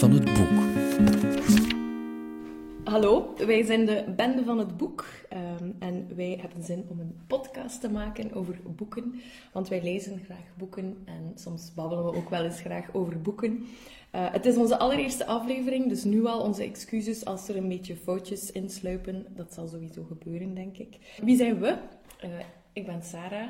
Van het Boek. Hallo, wij zijn de Bende van het Boek ehm, en wij hebben zin om een podcast te maken over boeken, want wij lezen graag boeken en soms babbelen we ook wel eens graag over boeken. Uh, het is onze allereerste aflevering, dus nu al onze excuses als er een beetje foutjes insluipen. Dat zal sowieso gebeuren, denk ik. Wie zijn we? Uh, ik ben Sarah.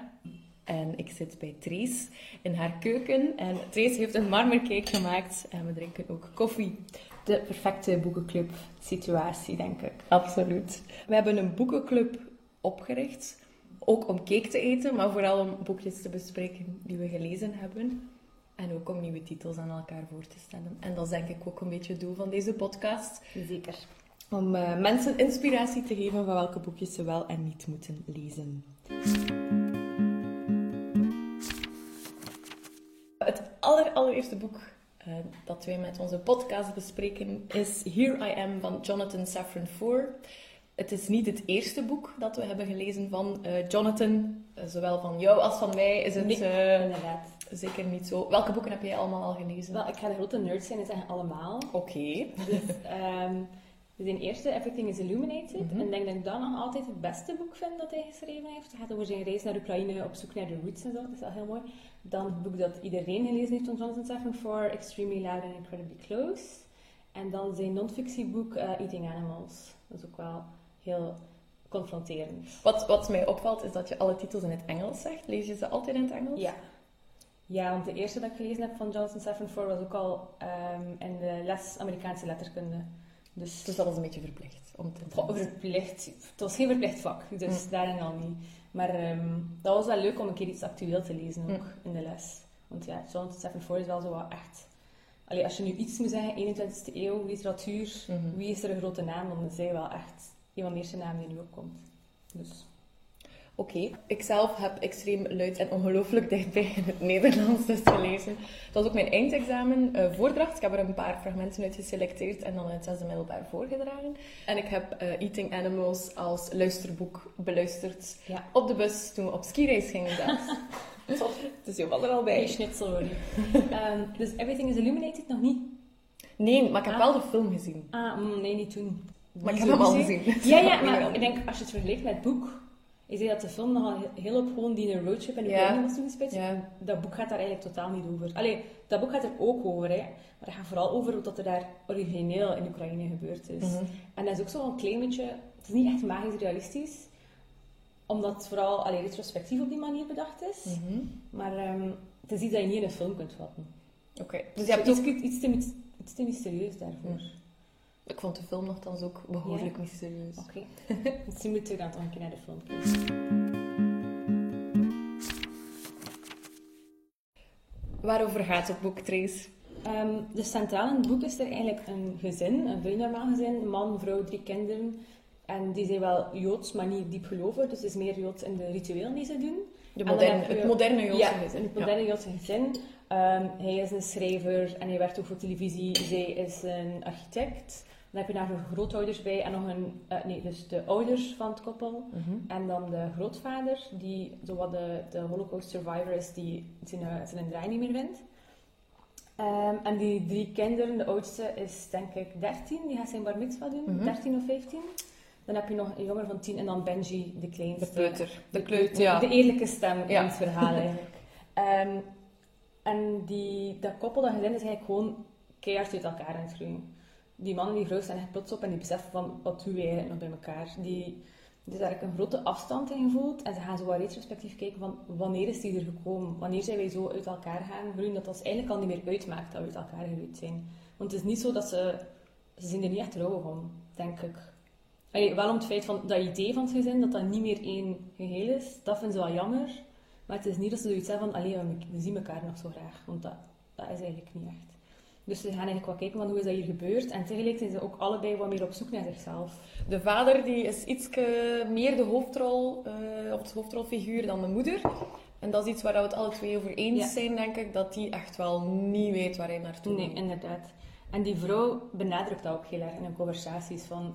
En ik zit bij Trace in haar keuken. En Trace heeft een marmercake gemaakt. En we drinken ook koffie. De perfecte boekenclub situatie, denk ik. Absoluut. We hebben een boekenclub opgericht. Ook om cake te eten, maar vooral om boekjes te bespreken die we gelezen hebben. En ook om nieuwe titels aan elkaar voor te stellen. En dat is denk ik ook een beetje het doel van deze podcast. Zeker. Om uh, mensen inspiratie te geven van welke boekjes ze wel en niet moeten lezen. Allereerste boek uh, dat wij met onze podcast bespreken is Here I Am van Jonathan Safran Foer. Het is niet het eerste boek dat we hebben gelezen van uh, Jonathan. Uh, zowel van jou als van mij is het nee, inderdaad. zeker niet zo. Welke boeken heb jij allemaal al gelezen? Wel, ik ga de grote nerd zijn en zeggen allemaal. Oké. Okay. Dus, um, dus in eerste, Everything is Illuminated. Mm -hmm. En ik denk dat ik dat nog altijd het beste boek vind dat hij geschreven heeft. Het gaat over zijn reis naar Oekraïne op zoek naar de roots en zo. Dat is wel heel mooi. Dan het boek dat iedereen gelezen heeft van Jonathan Safran Extremely Loud and Incredibly Close. En dan zijn non-fictieboek uh, Eating Animals. Dat is ook wel heel confronterend. Wat, wat mij opvalt is dat je alle titels in het Engels zegt. Lees je ze altijd in het Engels? Ja. Ja, want de eerste dat ik gelezen heb van Jonathan Safran Foer was ook al um, in de les Amerikaanse letterkunde. Dus, dat was een beetje verplicht om te Goh, verplicht. Het was geen verplicht vak, dus mm. daarin al niet. Maar um, dat was wel leuk om een keer iets actueel te lezen ook mm. in de les. Want ja, Jonathan Safran Foer is wel zo wat echt... Allee, als je nu iets moet zeggen, 21e eeuw, literatuur, mm -hmm. wie is er een grote naam, dan is hij wel echt een van de eerste namen die nu opkomt. Dus... Oké, okay. ik zelf heb extreem luid en ongelooflijk dichtbij in het Nederlands dus gelezen. Dat was ook mijn eindexamen uh, voordracht. Ik heb er een paar fragmenten uit geselecteerd en dan in het zesde middelbaar voorgedragen. En ik heb uh, Eating Animals als luisterboek beluisterd ja. op de bus toen we op skireis gingen zelfs. dus je was er al bij. Hey, schnitzel hoor um, Dus Everything is Illuminated nog niet? Nee, maar ik heb ah. wel de film gezien. Ah, mm, nee, niet toen. Maar ik heb hem al gezien. Ja, ja, maar ik denk als je het vergelijkt met het boek je zei dat de film nogal heel op gewoon die een roadtrip en de ja. was toegespitst. Ja. Dat boek gaat daar eigenlijk totaal niet over. Allee, dat boek gaat er ook over, hè. Maar het gaat vooral over wat er daar origineel in Oekraïne gebeurd is. Mm -hmm. En dat is ook zo een klein beetje... Het is niet echt magisch realistisch. Omdat het vooral allee, retrospectief op die manier bedacht is. Mm -hmm. Maar um, het is iets dat je niet in een film kunt vatten. Oké. Okay. Dus je hebt iets, iets, te, iets te mysterieus daarvoor. Mm. Ik vond de film nogthans ook behoorlijk ja. mysterieus. Oké. Okay. Misschien moeten we dan toch een keer naar de film kijken. Waarover gaat het boek, Trace? Um, de centraal in het boek is er eigenlijk een gezin, een vrij normaal gezin, man, vrouw, drie kinderen. En die zijn wel Joods, maar niet diep geloven. Dus het is meer Joods in de rituelen die ze doen. De moderne, het moderne Joodse ja, gezin. het moderne ja. Joodse gezin. Um, hij is een schrijver en hij werkt ook voor televisie. Zij is een architect. Dan heb je daar nog grootouders bij en nog een... Uh, nee, dus de ouders van het koppel. Mm -hmm. En dan de grootvader, die zowat de, de holocaust survivor is, die zijn, uh, zijn draai niet meer vindt. Um, en die drie kinderen, de oudste is denk ik 13, die gaat zijn bar mitzvah doen, mm -hmm. 13 of 15. Dan heb je nog een jongen van 10 en dan Benji, de kleinste. De kleuter. De, kleuter, ja. De eerlijke stem ja. in het verhaal eigenlijk. um, en die, dat koppel, dat gezin is eigenlijk gewoon keihard uit elkaar aan het groeien die mannen die vrouw zijn echt plots op en die beseffen van wat doen wij eigenlijk nog bij elkaar. Die, dus daar een grote afstand in voelt en ze gaan zo wat retrospectief kijken van wanneer is die er gekomen? Wanneer zijn wij zo uit elkaar gaan groeien dat dat eigenlijk al niet meer uitmaakt dat we uit elkaar gegroeid zijn. Want het is niet zo dat ze, ze zijn er niet echt rouwig om, denk ik. Allee, wel om het feit van dat idee van het gezin, dat dat niet meer één geheel is, dat vinden ze wel jammer. Maar het is niet dat ze zoiets hebben van, alleen we zien elkaar nog zo graag. Want dat, dat is eigenlijk niet echt. Dus ze gaan eigenlijk wel kijken van hoe is dat hier gebeurd. En tegelijk zijn ze ook allebei wat meer op zoek naar zichzelf. De vader die is iets meer de hoofdrol, uh, of de hoofdrolfiguur dan de moeder. En dat is iets waar we het alle twee over eens ja. zijn, denk ik. Dat die echt wel niet weet waar hij naartoe Nee, inderdaad. En die vrouw benadrukt dat ook heel erg in hun conversaties. Van,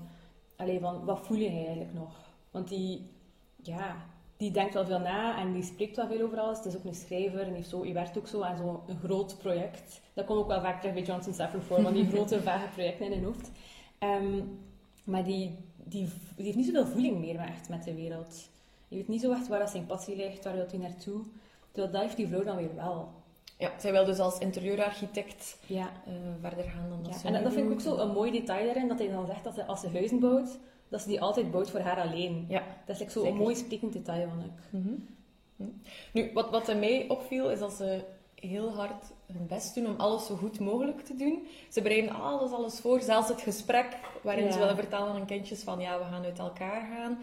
alleen van, wat voel je eigenlijk nog? Want die, ja, die denkt wel veel na en die spreekt wel veel over alles. Het is ook een schrijver en heeft zo, die werkt ook zo aan zo'n groot project. Dat komt ook wel vaak terug bij Johnson Stafford voor, van die grote, vage projecten in hun hoofd. Ehm, maar die, die, die heeft niet zoveel voeling meer echt met de wereld. Je weet niet zo echt waar dat zijn passie ligt, waar wil hij naartoe. Terwijl dat heeft die vrouw dan weer wel. Ja, zij wil dus als interieurarchitect Ja. eh, verder gaan dan dat Ja, en dat, vind ik ook zo een mooi detail daarin, dat hij dan zegt dat ze, als ze huizen bouwt, dat ze die altijd bouwt voor haar alleen. Ja. Dat is like, zo een Zeker. mooi sprekend detail, vond ik. Mhm. Hm. Nu, wat, wat mij opviel, is dat ze heel hard hun best doen om alles zo goed mogelijk te doen. Ze bereiden alles, alles voor. Zelfs het gesprek waarin Ja. ze willen vertellen aan kindjes van ja, we gaan uit elkaar gaan.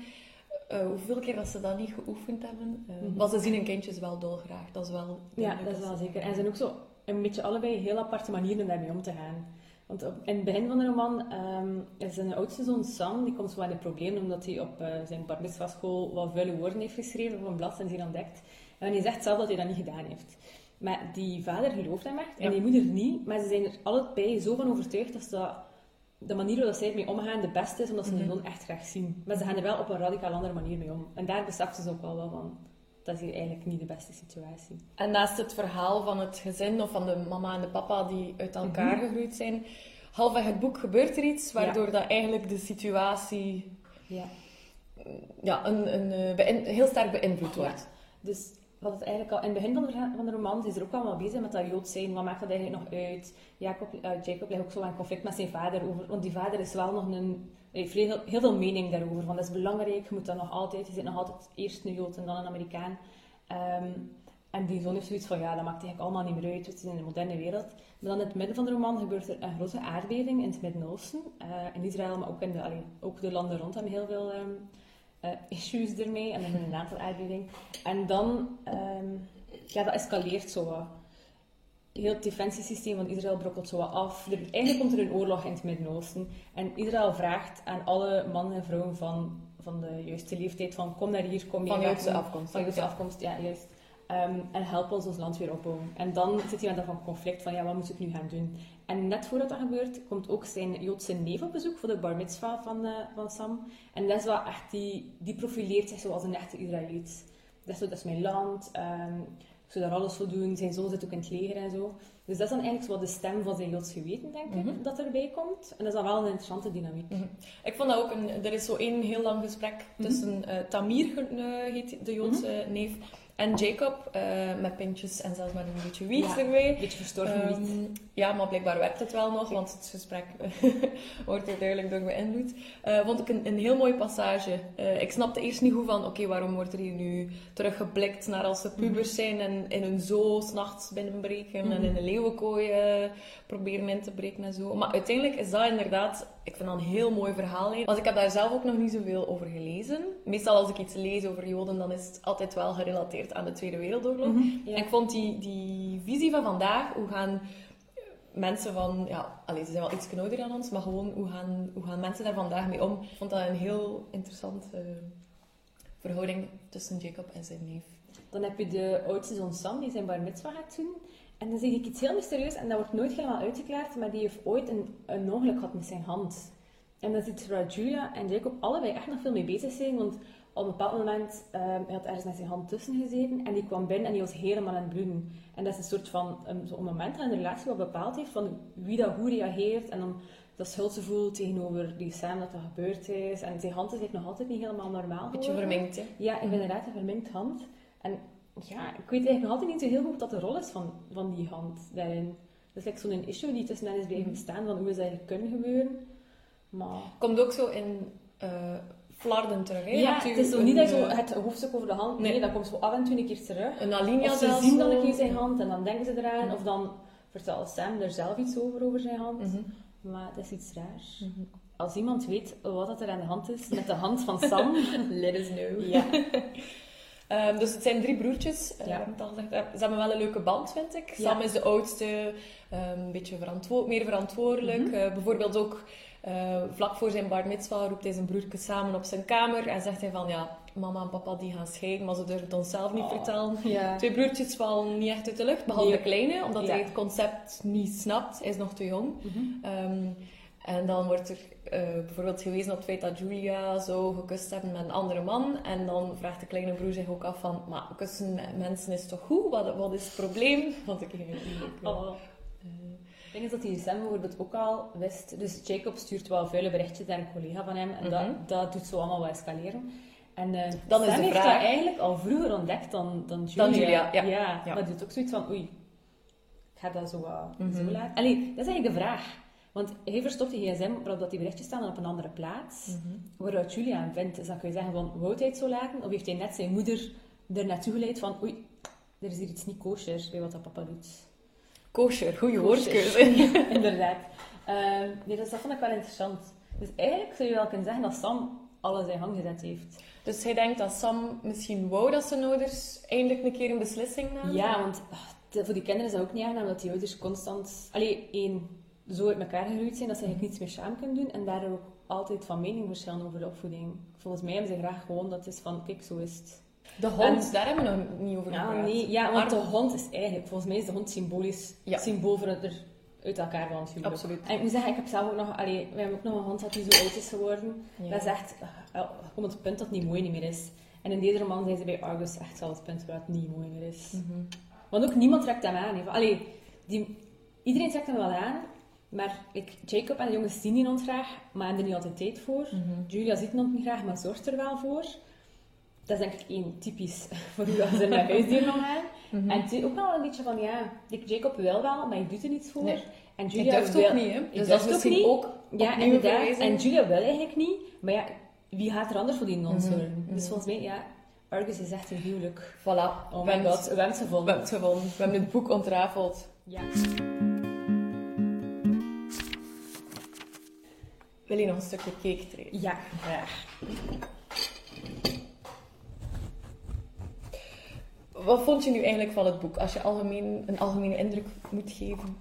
Eh, hoeveel keer dat ze dat niet geoefend hebben. Eh, Mhm. Maar ze zien hun kindjes wel dolgraag. Dat is wel... Ja, dat is wel ze- zeker. En ze zijn ook zo een beetje allebei heel aparte manieren om daarmee om te gaan. Want op, in het begin van de roman ehm, is zijn oudste zoon Sam, die komt zo aan de problemen omdat hij op eh, zijn bar school wat vuile woorden heeft geschreven op een blad en die ontdekt. En hij zegt zelf dat hij dat niet gedaan heeft. Maar die vader gelooft hem echt en Ja. die moeder niet. Maar ze zijn er allebei zo van overtuigd dat, ze dat de manier waarop zij ermee omgaan de beste is, omdat ze de zoon echt graag zien. Maar ze gaan er wel op een radicaal andere manier mee om. En daar beseft ze ook wel wel van. Dat is hier eigenlijk niet de beste situatie. En naast het verhaal van het gezin of van de mama en de papa die uit elkaar Mhm. gegroeid zijn, halfweg het boek gebeurt er iets waardoor dat eigenlijk de situatie Ja. ja, een, een, eh, heel sterk beïnvloed wordt. Dus wat het eigenlijk al in het begin van de, van de roman is er ook allemaal bezig met dat Jood zijn. Wat maakt dat eigenlijk nog uit? Jacob, eh, Jacob ligt ook zo in conflict met zijn vader over. Want die vader is wel nog een. Heeft heel, heel veel mening daarover. Van dat is belangrijk, je moet dat nog altijd. Je zit nog altijd eerst een Jood en dan een Amerikaan. Ehm, en die zoon heeft zoiets van: ja, dat maakt eigenlijk allemaal niet meer uit. We zijn in de moderne wereld. Maar dan in het midden van de roman gebeurt er een grote aardbeving in het Midden-Oosten. Eh, in Israël, maar ook in de, ook de landen rond hebben heel veel. ehm, eh, issues ermee en dan een aantal aardbevingen. En dan, ehm, ja, dat escaleert zo. Heel het defensiesysteem van Israël brokkelt zo wat af. Er, eigenlijk komt er een oorlog in het Midden-Oosten. En Israël vraagt aan alle mannen en vrouwen van, van de juiste leeftijd van kom naar hier, kom je Van Joodse afkomst. Van Joodse Ja. afkomst, ja, juist. Ehm, en help ons ons land weer opbouwen. En dan zit hij met dat van conflict van, ja, wat moet ik nu gaan doen? En net voordat dat gebeurt, komt ook zijn Joodse neef op bezoek voor de bar mitzvah van, eh, van Sam. En dat is wel echt, die, die profileert zich zo als een echte Israëliet. Dat is, dat is mijn land, ehm, zou daar alles voor doen. Zijn zoon zit ook in het leger en zo. Dus dat is dan eigenlijk wat de stem van zijn Joods geweten, denk ik, Mhm. dat erbij komt. En dat is dan wel een interessante dynamiek. Mhm. Ik vond dat ook een... Er is zo één heel lang gesprek Mhm. tussen eh, Tamir, eh, heet de Joodse neef, en Jacob, eh, met pintjes en zelfs met een beetje wiet Ja. erbij. Een beetje verstorven Ehm, wiet. ja, maar blijkbaar werkt het wel nog, want het gesprek wordt er duidelijk door beïnvloed. Eh, vond ik een, een heel mooie passage. Eh, ik snapte eerst niet goed van, oké, waarom wordt er hier nu teruggeblikt naar als ze pubers zijn en in hun zoo s'nachts binnenbreken en Mhm. in een leeuwenkooi proberen in te breken en zo. Maar uiteindelijk is dat inderdaad, ik vind dat een heel mooi verhaal. Want ik heb daar zelf ook nog niet zoveel over gelezen. Meestal als ik iets lees over Joden, dan is het altijd wel gerelateerd aan de Tweede Wereldoorlog. Mhm. En ik vond die, die visie van vandaag, hoe gaan mensen van, ja, allee, ze zijn wel iets ouder dan ons, maar gewoon hoe gaan, hoe gaan mensen daar vandaag mee om? Ik vond dat een heel interessante verhouding tussen Jacob en zijn neef. Dan heb je de oudste zoon Sam, die zijn bar mitzvah gaat doen. En dan zeg ik iets heel mysterieus, en dat wordt nooit helemaal uitgeklaard, maar die heeft ooit een, een ongeluk gehad met zijn hand. En dan ziet waar Julia en Jacob allebei echt nog veel mee bezig zijn, want op een bepaald moment, um, hij had ergens met zijn hand tussen gezeten, en die kwam binnen en die was helemaal aan het bloeden. En dat is een soort van, um, zo'n moment dat een relatie wat bepaald heeft, van wie dat hoe reageert, en dan dat schuld ze voelt tegenover die Sam dat dat gebeurd is. En zijn hand is eigenlijk nog altijd niet helemaal normaal Beetje vermengd, hè? Ja, ik ben inderdaad een verminkt hand. En ja, ik weet eigenlijk nog altijd niet zo heel goed wat de rol is van, van die hand daarin. Dat is like zo'n issue die tussen hen is blijven bestaan, van hoe is dat eigenlijk kunnen gebeuren. Maar... Komt ook zo in uh, flarden terug, hè? Ja, het is zo niet dat zo eh, het hoofdstuk over de hand... Nee, Nee. dat komt zo af en toe een keer terug. Een alinea ze zien dan een keer zijn hand en dan denken ze eraan. Ja. Of dan vertelt Sam er zelf iets over, over zijn hand. Mhm. Maar dat is iets raars. Mhm. Als iemand weet wat er aan de hand is met de hand van Sam... Let us know. ja. Ehm, dus het zijn drie broertjes. Eh, Ja. gezegd. Eh, Ze hebben wel een leuke band, vind ik. Ja. Sam is de oudste, ehm, een beetje verantwo- meer verantwoordelijk. Mhm. Eh, bijvoorbeeld ook eh, vlak voor zijn bar mitzvah roept hij zijn broertje samen op zijn kamer en zegt hij van ja, mama en papa die gaan scheiden, maar ze durven het ons zelf niet Oh. vertellen. ja. Twee broertjes vallen niet echt uit de lucht, behalve Nee. de kleine, omdat hij het concept niet snapt. Hij is nog te jong. Mhm. Ehm, En dan wordt er eh, bijvoorbeeld gewezen op het feit dat Julia zou gekust hebben met een andere man. En dan vraagt de kleine broer zich ook af van, maar kussen mensen is toch goed? Wat, wat is het probleem? Want ik eigenlijk oh. Ik denk dat hij Sam bijvoorbeeld ook al wist. Dus Jacob stuurt wel vuile berichtjes naar een collega van hem. En dat, Mhm. dat doet zo allemaal wel escaleren. En uh, Dan is Sam de heeft dat eigenlijk al vroeger ontdekt dan, dan Julia. Dan Julia, ja. ja. Ja. Maar doet ook zoiets van, oei, ik ga dat zo, Mhm. zo laten. Allee, dat is eigenlijk de vraag. Want hij verstopt die gsm waarop dat die berichtjes staan op een andere plaats. Mhm. Waaruit Julia hem vindt. Dus dan kun je zeggen van, wou hij het zo laten? Of heeft hij net zijn moeder er naartoe geleid van, oei, er is hier iets niet kosher bij wat dat papa doet. Kosher, goede woordkeuze. Inderdaad. Ehm, nee, dus dat vond ik wel interessant. Dus eigenlijk zou je wel kunnen zeggen dat Sam alles in gang gezet heeft. Dus hij denkt dat Sam misschien wou dat zijn ouders eindelijk een keer een beslissing namen? Ja, want ah, voor die kinderen is dat ook niet aangenaam dat die ouders constant... Allee, één, zo uit elkaar gegroeid zijn dat ze eigenlijk niets meer samen kunnen doen. En daar ook altijd van mening verschillen over de opvoeding. Volgens mij hebben ze graag gewoon dat het is van, kijk, zo is het. De hond, daar hebben we nog niet over Ja, gepraat. nee, ja, want de hond is eigenlijk, volgens mij is de hond symbolisch, Ja. symbool voor het er uit elkaar van huwelijk. Absoluut. En ik moet zeggen, ik heb zelf ook nog, allee, we hebben ook nog een hond dat die zo oud is geworden. Ja. Dat is echt, uh, kom het punt dat het niet mooi niet meer is. En in deze roman zijn ze bij Argus echt wel het punt waar het niet mooi meer is. Mhm. Want ook niemand trekt hem aan. Allee, die, iedereen trekt hem wel aan, maar ik, Jacob en de jongens zien die hond graag, maar hebben er niet altijd tijd voor. Mhm. Julia ziet de hond niet graag, maar zorgt er wel voor. Dat is denk ik één typisch voor hoe ze met huisdieren omgaan. Mhm. En twee, ook wel een beetje van, ja, ik- Jacob wil wel, maar ik doe er niets voor. Nee. En Je Julia wil... ook niet, hè? Dus dat is ook niet. ook Ja, inderdaad. En Julia wil eigenlijk niet, maar ja, wie gaat er anders voor die non Mhm, zorgen? mhm. Dus volgens mij, ja, Argus is echt een huwelijk. Voilà. Oh we, my hebben god, het, we hebben het we gevonden. hebben het gewonnen. We hebben het boek ontrafeld. Ja. Wil je nog een stukje cake treden? ja, graag. Wat vond je nu eigenlijk van het boek? Als je algemeen, een algemene indruk moet geven.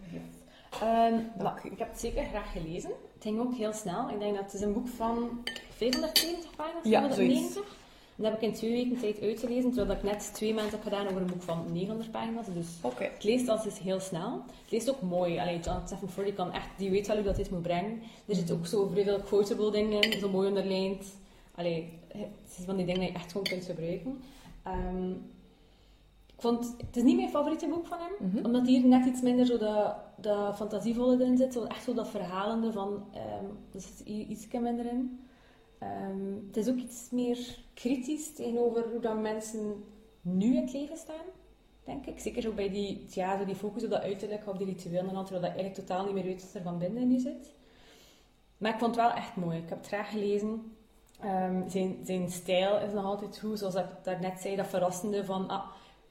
Ehm, Dank maar u. ik heb het zeker graag gelezen. Het ging ook heel snel. Ik denk dat het is een boek van 590 pagina's, Ja, 590. Dat heb ik in twee weken tijd uitgelezen, terwijl ik net twee maanden heb gedaan over een boek van 900 pagina's. Dus. Het leest als is heel snel. Het leest ook mooi. Allee, John Stephen kan echt, die weet wel hoe dat dit moet brengen. Er zit ook zo vrij veel quotable dingen in, zo mooi onderlijnd. Allee, het is van die dingen die je echt gewoon kunt gebruiken. Ehm, ik vond, het is niet mijn favoriete boek van hem, Mhm. omdat hier net iets minder zo dat, dat fantasievolle erin zit. Zo echt zo dat verhalende van, ehm er zit hier iets minder in. Ehm, het is ook iets meer kritisch tegenover hoe dat mensen nu in het leven staan denk ik. Zeker zo bij die, ja, zo die focus op dat uiterlijk, op die rituelen en al, terwijl dat eigenlijk totaal niet meer uit wat er van binnen nu zit. Maar ik vond het wel echt mooi. Ik heb het graag gelezen. Ehm, zijn, zijn stijl is nog altijd goed, zoals ik daarnet zei, dat verrassende van, ah,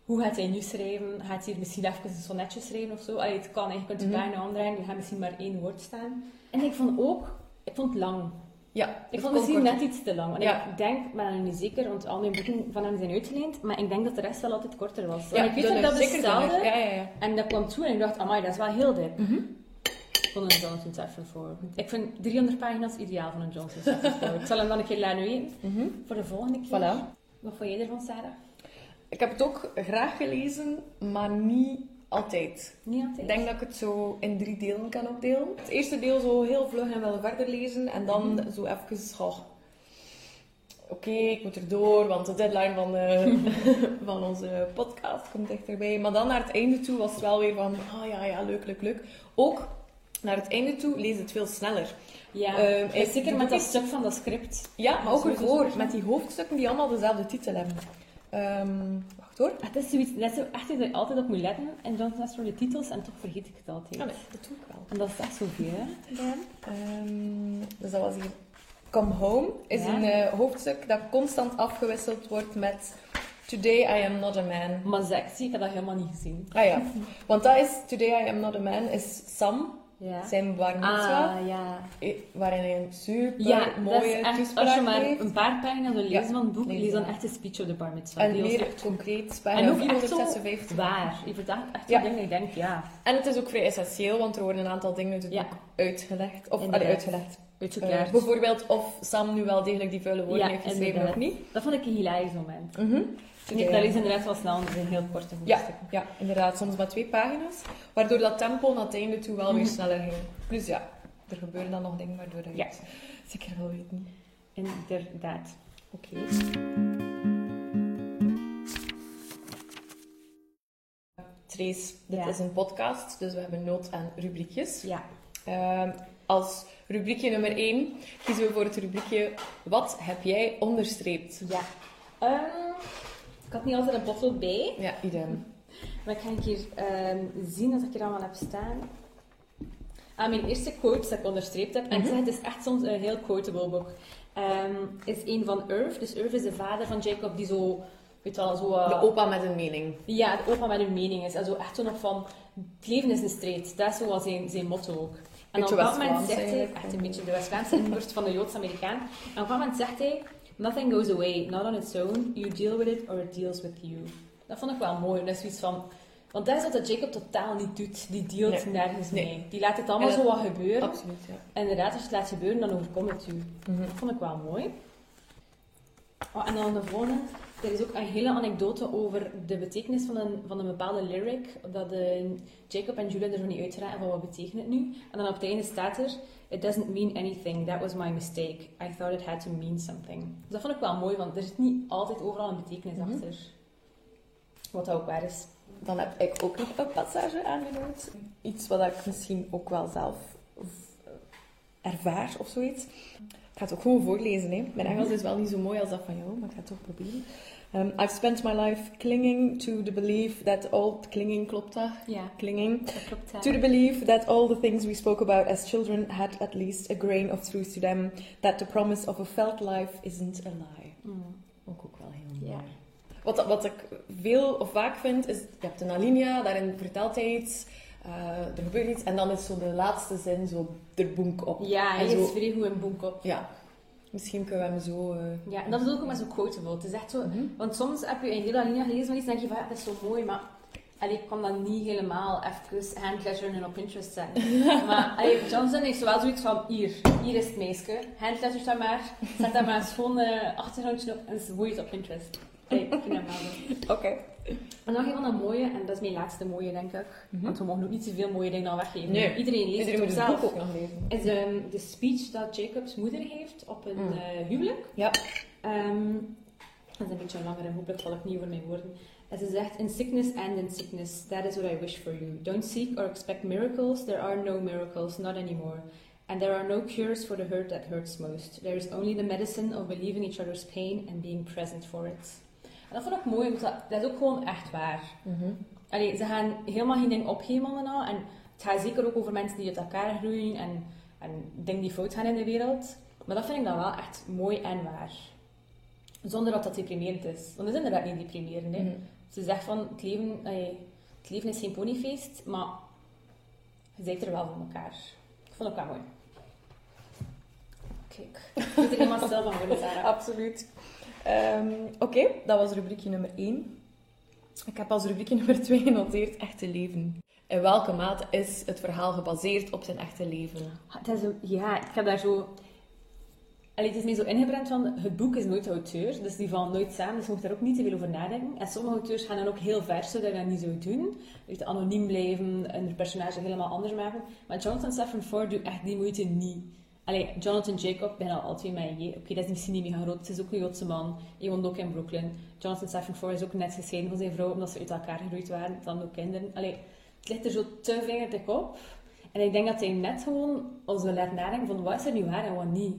hoe gaat hij nu schrijven? Gaat hij misschien even een sonnetje schrijven of zo? Allee, het kan, je kunt het Mhm. bijna aandraaien, er gaat misschien maar één woord staan. En ik vond ook, ik vond het lang. Ja. Ik het vond het misschien net iets te lang. Want Ja. ik denk, ik ben er niet zeker, want al mijn boeken van hem zijn uitgeleend, maar ik denk dat de rest wel altijd korter was. Ja, ik weet dat dat zeker bestelde. Ja, ja, ja. en dat kwam toe en ik dacht, amai, dat is wel heel dik. Mhm. Ik vond een Safran voor. Ik vind 300 pagina's ideaal van een Safran voor. Ik zal hem dan een keer laten weten Mhm. voor de volgende keer. Voilà. Wat vond jij ervan, Sarah? Ik heb het ook graag gelezen, maar niet altijd. Niet altijd? Ik denk dat ik het zo in drie delen kan opdelen. Het eerste deel zo heel vlug en wel verder lezen. En dan Mhm. zo even... goh, Oké, ik moet erdoor, want de deadline van, eh, van onze podcast komt dichterbij. Maar dan naar het einde toe was het wel weer van... Ah ja, ja, leuk, leuk, leuk. Ook naar het einde toe lees het veel sneller. Ja, en ik- zeker met dat stuk van dat script. Ja, maar ook ervoor. Met die hoofdstukken die allemaal dezelfde titel hebben. Ehm, hoor. Het is zoiets, dat is zo echt dat je altijd op moet letten. En Jonathan Safran de titels en toch vergeet ik het altijd. Ah, nee, dat doe ik wel. En dat is echt zoveel, hè? hem. Ehm, dus dat was hier. Come Home is Ja. een eh, hoofdstuk dat constant afgewisseld wordt met Today I am not a man. Maar sexy, ik heb dat helemaal niet gezien. Ah ja, want dat is Today I am not a man is Sam, Ja. zijn bar mitzwa, Ah, ja. waarin hij een super Ja, dat mooie is echt, als je maar heeft. een paar pagina's wil lezen van het boek, lees dan dat. echt de speech op de bar mitzvah. En leer echt het concreet, En pagina ook echt zo 456. waar. Je vertelt echt dingen, ik denk, ja, En het is ook vrij essentieel, want er worden een aantal dingen uit het Ja. boek uitgelegd. Of allee, uitgelegd. Eh, bijvoorbeeld of Sam nu wel degelijk die vuile woorden heeft geschreven of niet. dat vond ik een hilarisch moment. Mhm. Nee, dat is inderdaad wel snel, het zijn heel korte Ja, hoofdstukken. ja, inderdaad. Soms maar twee pagina's. Waardoor dat tempo naar het einde toe wel weer Mhm. sneller ging. Dus ja, er gebeuren dan nog dingen waardoor je Ja. het zeker wil weten. Inderdaad. Oké. Trace, dit Ja. is een podcast, dus we hebben nood aan rubriekjes. Ja. Ehm, als rubriekje nummer 1 kiezen we voor het rubriekje Wat heb jij onderstreept? Ja. Ehm, ik had niet altijd een potlood bij. Ja, idem. Maar ik ga een keer ehm, zien dat ik er allemaal heb staan. Ah, mijn eerste quote dat ik onderstreept heb, en ik Mhm. zeg het is echt soms een heel quotable boek, ehm, is een van Irv. Dus Irv is de vader van Jacob die zo, weet wel, zo... eh, De opa met een mening. Ja, de opa met een mening is. En zo echt zo nog van, het leven is een strijd. Dat is zo wel zijn, zijn motto ook. En op dat moment zegt hij, echt een beetje de West-Vlaamse van de Joods-Amerikaan. En op dat moment zegt hij, nothing goes away, not on its own. You deal with it or it deals with you. Dat vond ik wel mooi. Dat is zoiets van... Want dat is wat dat Jacob totaal niet doet. Die dealt Nee. nergens Nee. mee. Die laat het allemaal zo wat gebeuren. Absoluut, ja. En inderdaad, als je het laat gebeuren, dan overkomt het u. Mhm. Dat vond ik wel mooi. Oh, en dan de volgende. Er is ook een hele anekdote over de betekenis van een, van een bepaalde lyric. Dat eh, Jacob en Julia er zo niet uitraken van wat betekent het nu. En dan op het einde staat er... It doesn't mean anything. That was my mistake. I thought it had to mean something. Dus dat vond ik wel mooi, want er zit niet altijd overal een betekenis Mhm. achter. Wat ook waar is. Dan heb ik ook nog een passage aangenoemd. Iets wat ik misschien ook wel zelf ervaar of zoiets. Ik ga het ook gewoon voorlezen. Hè. Mijn Engels is wel niet zo mooi als dat van jou, maar ik ga het toch proberen. Um, I've spent my life clinging to the belief that all... Clinging, klopt dat? Ja, Clinging. dat klopt. To the belief that all the things we spoke about as children had at least a grain of truth to them. That the promise of a felt life isn't a lie. Mm. Ook, ook wel heel mooi. Wat, wat ik veel of vaak vind, is... Je hebt een alinea, daarin vertelt hij iets. eh, er gebeurt iets. En dan is zo de laatste zin zo er boek op. Ja, hij is vrij goed in boek op. Ja. Misschien kunnen we hem zo... eh, Ja, en dat is ook maar zo quotable. Het is echt zo... mhm. Want soms heb je een hele alinea gelezen van iets en denk je van, ja, dat is zo mooi, maar... Allee, ik kan dat niet helemaal even handletteren op Pinterest zetten. maar allee, Johnson heeft wel zoiets van, hier, hier is het meisje. Handletters dat maar, zet daar maar een schoon eh, achtergrondje op en ze het op Pinterest. Ik En nog een van de mooie, en dat is mijn laatste mooie, denk ik. Mhm. Want we mogen ook niet zoveel mooie dingen dan weggeven. Nee. Iedereen leest Iedereen moet het boek zelf. ook nog lezen. Is ehm, de speech dat Jacob's moeder heeft op een Mm. eh, huwelijk. Ja. Ehm, dat is een beetje langer en hopelijk val ik niet over mijn woorden. En ze zegt, in sickness and in sickness, that is what I wish for you. Don't seek or expect miracles, there are no miracles, not anymore. And there are no cures for the hurt that hurts most. There is only the medicine of believing each other's pain and being present for it. En dat vond ik mooi, want dat, dat is ook gewoon echt waar. Allee, ze gaan helemaal geen ding opgeven nou. En het gaat zeker ook over mensen die uit elkaar groeien en, en dingen die fout gaan in de wereld. Maar dat vind ik dan wel echt mooi en waar. Zonder dat dat deprimerend is. Want dat is inderdaad niet deprimerend. Hè. Mhm. Ze zegt van, het leven, allee, het leven is geen ponyfeest, maar je bent er wel voor elkaar. Dat vond ik wel mooi. Kijk, ik moet er helemaal stil van worden, Sarah. Absoluut. Ehm, Oké, dat was rubriekje nummer 1. Ik heb als rubriekje nummer 2 genoteerd echte leven. In welke mate is het verhaal gebaseerd op zijn echte leven? Het is zo, ja, ik heb daar zo... Allee, het is mij zo ingebrand van, het boek is nooit auteur, dus die vallen nooit samen, dus je moet daar ook niet te veel over nadenken. En sommige auteurs gaan dan ook heel ver, zodat je dat niet zo doen. Dus anoniem blijven en de personage helemaal anders maken. Maar Jonathan Safran Foer doet echt die moeite niet. Allee, Jonathan Jacob, bijna al twee met een J. Oké, dat is misschien niet mega groot, het is ook een Joodse man. Hij woont ook in Brooklyn. Jonathan Safran Foer is ook net gescheiden van zijn vrouw, omdat ze uit elkaar gegroeid waren, dan ook kinderen. Allee, het ligt er zo te vingerdik op. En ik denk dat hij net gewoon ons wil laten nadenken van wat is er nu waar en wat niet.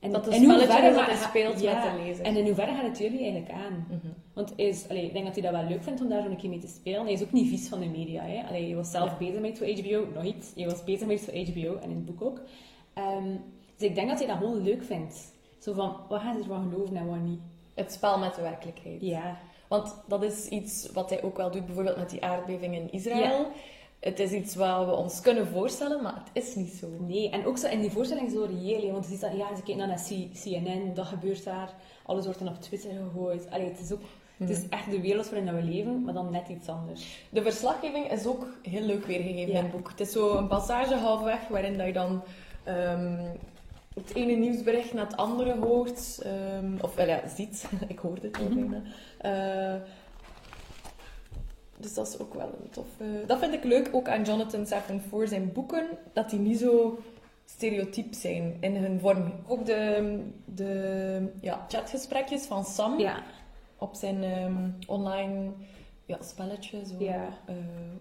En Dat is hoeverre dat hij speelt ja, met de lezer. En in hoeverre gaat het jullie eigenlijk aan? Mhm. Want is, allee, ik denk dat hij dat wel leuk vindt om daar zo een keer mee te spelen. Hij is ook niet vies van de media. Hè? Allee, je was zelf Ja. bezig met HBO, nog iets. Je was bezig met HBO en in het boek ook. Ehm, dus ik denk dat hij dat gewoon leuk vindt. Zo van, wat gaan ze ervan geloven en wat niet? Het spel met de werkelijkheid. Ja. Want dat is iets wat hij ook wel doet, bijvoorbeeld met die aardbeving in Israël. Het is iets wat we ons kunnen voorstellen, maar het is niet zo. Nee, en ook zo in die voorstelling zo reëel. Want je ziet dat, ja, ze kijken dan naar CNN, dat gebeurt daar. Alles wordt dan op Twitter gegooid. Allee, het is ook... Het is echt de wereld waarin we leven, maar dan net iets anders. De verslaggeving is ook heel leuk weergegeven Ja. in het boek. Het is zo een passage halfweg waarin dat je dan ehm, het ene nieuwsbericht naar het andere hoort. ehm, of wel ja, ziet. Ik hoorde het al Mhm. bijna. Eh, dus dat is ook wel een toffe... Dat vind ik leuk, ook aan Jonathan Safran Foer zijn boeken. Dat hij niet zo stereotyp zijn in hun vorm. Ook de, de ja, chatgesprekjes van Sam Ja. op zijn ehm, online ja, spelletjes zo, Ja. eh,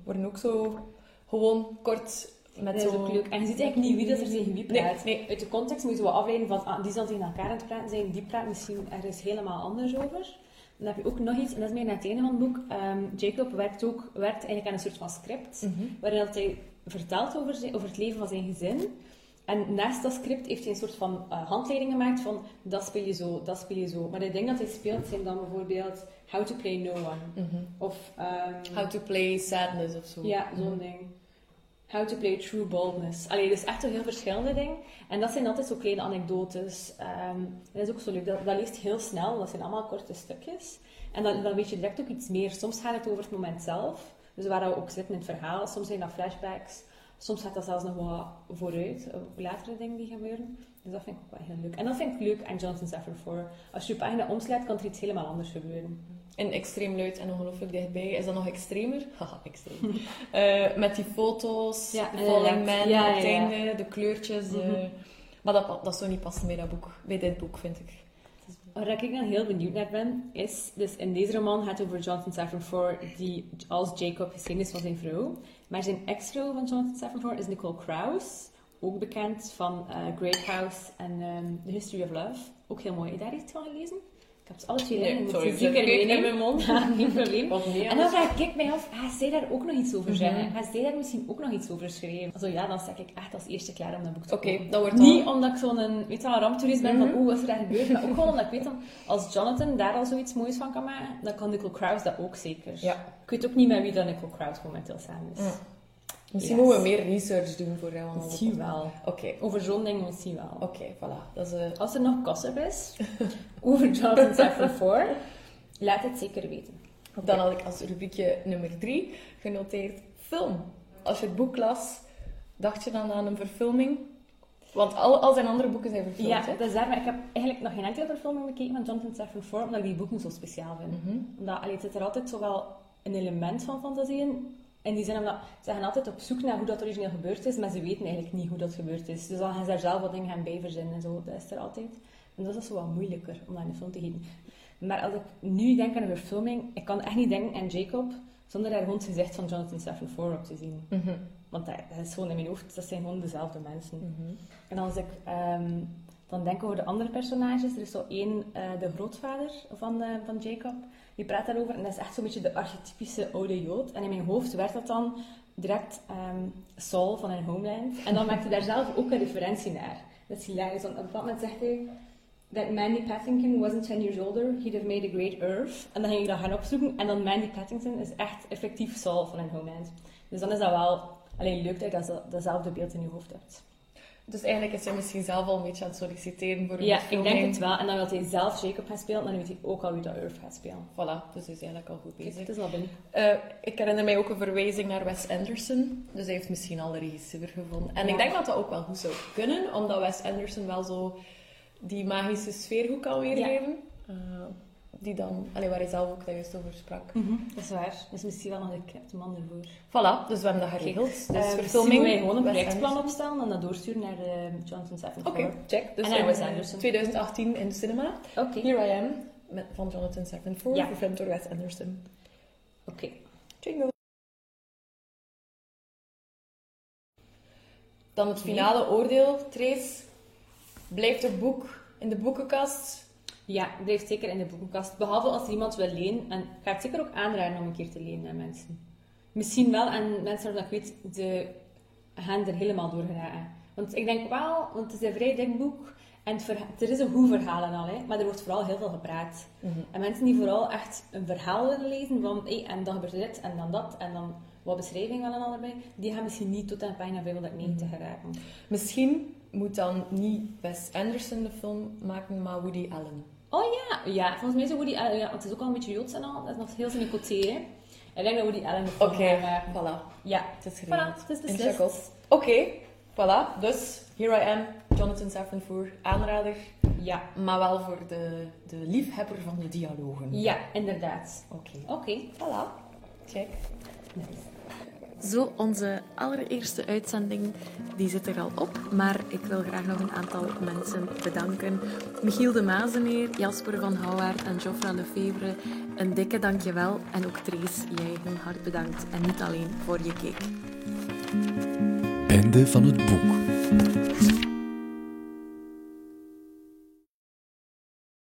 worden ook zo gewoon kort met Dat is zo... ook leuk. En je ziet eigenlijk niet wie dat er tegen wie praat. Nee, nee. Uit de context moet je zo wat afleiden van, ah, die zal tegen elkaar aan het praten zijn, die praat misschien ergens helemaal anders over. Dan heb je ook nog iets, en dat is meer naar het einde van het boek. Ehm, Jacob werkt ook werkt eigenlijk aan een soort van script, Mhm. waarin dat hij vertelt over, zijn, over het leven van zijn gezin. En naast dat script heeft hij een soort van eh, handleiding gemaakt van dat speel je zo, dat speel je zo. Maar de dingen dat hij speelt zijn dan bijvoorbeeld How to Play No One. Mhm. Of ehm, How to play sadness of zo. ja, zo'n ding. How to play true boldness. Allee, dus echt toch heel verschillende dingen. En dat zijn altijd zo kleine anekdotes. Ehm, dat is ook zo leuk. Dat, dat leest heel snel. Dat zijn allemaal korte stukjes. En dan, dan weet je direct ook iets meer. Soms gaat het over het moment zelf. Dus waar we ook zitten in het verhaal. Soms zijn dat flashbacks. Soms gaat dat zelfs nog wat vooruit. Op latere dingen die gebeuren. Dus dat vind ik ook wel heel leuk. En dat vind ik leuk aan Jonathan Safran Foer. Als je je pagina omslaat, kan er iets helemaal anders gebeuren. En extreem luid en ongelooflijk dichtbij. Is dat nog extremer? Haha, extreem. Eh, met die foto's, Ja, de inderdaad. Falling Man Ja, op het ja, ja. einde, de kleurtjes. de- Mhm. Maar dat, dat zou niet passen bij dat boek. Bij dit boek, vind ik. Waar ik dan heel benieuwd naar ben, is... Dus in deze roman gaat het over Jonathan Safran die als Jacob geschreven is van zijn vrouw. Maar zijn ex-vrouw van Jonathan Safran is Nicole Krauss. Ook bekend van eh, Great House en ehm, The History of Love. Ook heel mooi. Heb je daar iets van gelezen? Ik heb ze alle twee liggen. Ik moet sorry. zeker in mijn mond. Ja, geen probleem. En dan vraag ik mij af, ga zij daar ook nog iets over zeggen? Mhm. Zij daar misschien ook nog iets over schrijven? Also ja, dan sta ik echt als eerste klaar om dat boek te Oké, kopen. dat wordt Niet al- omdat ik zo'n ramptoerist ben Mhm. van oeh, wat is er daar gebeurd? Maar ook gewoon omdat ik weet dan, als Jonathan daar al zoiets moois van kan maken, dan kan Nicole Krauss dat ook zeker. Ja. Ik weet ook niet met wie dat Nicole Krauss momenteel samen is. Ja. Misschien Yes. moeten we meer research doen voor jou. allemaal. Misschien wel. Oké, Over zo'n ding misschien wel. oké, voilà. Dat is... eh, Als er nog gossip is over Jonathan Safran Foer, laat het zeker weten. Dan had ik als rubriekje nummer drie genoteerd film. Als je het boek las, dacht je dan aan een verfilming? Want al, al zijn andere boeken zijn verfilmd, Ja, hè? dat is daar, maar ik heb eigenlijk nog geen enkele verfilming bekeken van Jonathan Safran Foer, omdat ik die boeken zo speciaal vind. Mhm. Omdat, allee, het zit er altijd zo wel een element van fantasie in. In die zin, omdat ze gaan altijd op zoek naar hoe dat origineel gebeurd is, maar ze weten eigenlijk niet hoe dat gebeurd is. Dus dan gaan ze daar zelf wat dingen gaan bij verzinnen en zo. Dat is er altijd. En dat is zo wat moeilijker om dat in de film te gieten. Maar als ik nu denk aan een verfilming, ik kan echt niet denken aan Jacob zonder daar gewoon het gezicht van Jonathan Safran Foer op te zien. Mhm. Want dat, dat is gewoon in mijn hoofd, dat zijn gewoon dezelfde mensen. Mhm. En als ik ehm, dan denk over de andere personages, er is zo één, eh, de grootvader van, eh, van Jacob, die praat daarover. En dat is echt zo'n beetje de archetypische oude Jood. En in mijn hoofd werd dat dan direct ehm, Saul van een Homeland. En dan maakte hij daar zelf ook een referentie naar. Dat is hilarisch, op dat moment zegt hij... That Mandy Patinkin wasn't 10 years older, he'd have made a great Earth. En dan ging ik dat gaan opzoeken. En dan Mandy Patinkin is echt effectief Saul van een Homeland. Dus dan is dat wel alleen leuk dat je dat, datzelfde beeld in je hoofd hebt. Dus eigenlijk is hij misschien zelf al een beetje aan het solliciteren voor een Ja, ik denk het wel. En dan wil hij zelf Jacob gaan spelen, dan weet hij ook al wie dat Earth gaat spelen. Voilà, dus hij is eigenlijk al goed bezig. Het is al binnen. Eh, ik herinner mij ook een verwijzing naar Wes Anderson. Dus hij heeft misschien al de regisseur gevonden. En Ja. ik denk dat dat ook wel goed zou kunnen, omdat Wes Anderson wel zo die magische sfeer goed kan weergeven. Eh, die dan, allee, waar hij zelf ook daar juist over sprak. Dat is waar. Dus misschien wel nog de man ervoor. Voilà, dus we hebben dat geregeld. Dus Dus verfilming. wij gewoon een projectplan opstellen en dat doorsturen naar eh, Jonathan Oké, check. Dus En Wes eh, Anderson. 2018 in de cinema. Oké. Here I Am, met, van Jonathan Safran Foer, Ja. door Wes Anderson. Oké. Jingle. Dan het finale oordeel, Trace. Blijft het boek in de boekenkast? Ja, blijft zeker in de boekenkast. Behalve als iemand wil lenen. En ik ga het zeker ook aanraden om een keer te lenen aan mensen. Misschien wel aan mensen waarvan ik weet, ze gaan er helemaal door geraken. Want ik denk wel, want het is een vrij dik boek. En er is een goed verhaal en al, hè, maar er wordt vooral heel veel gepraat. En mensen die vooral echt een verhaal willen lezen van, hey, en dan gebeurt dit en dan dat en dan wat beschrijving wel en al erbij, die gaan misschien niet tot aan pagina 590 geraken. Misschien moet dan niet Wes Anderson de film maken, maar Woody Allen. Oh ja, ja, volgens mij is Woody Allen, ja, het is ook al een beetje Joods en al, dat is nog heel côté, hè. Ik denk dat Woody Allen de film Oké, maken. voilà. Ja, Het is geregeld. Voilà, het is. Oké, voilà. Dus, here I am, Jonathan Safran Foer, aanrader. ja, Maar wel voor de, de liefhebber van de dialogen. ja, inderdaad. Oké. Oké. Voilà. Check. Nice. Zo, onze allereerste uitzending die zit er al op, maar ik wil graag nog een aantal mensen bedanken. Michiel de Mazeneer, Jasper van Houwaard en Joffra Lefevre, een dikke dankjewel. En ook Trace, jij heel hard bedankt en niet alleen voor je cake. Van het boek.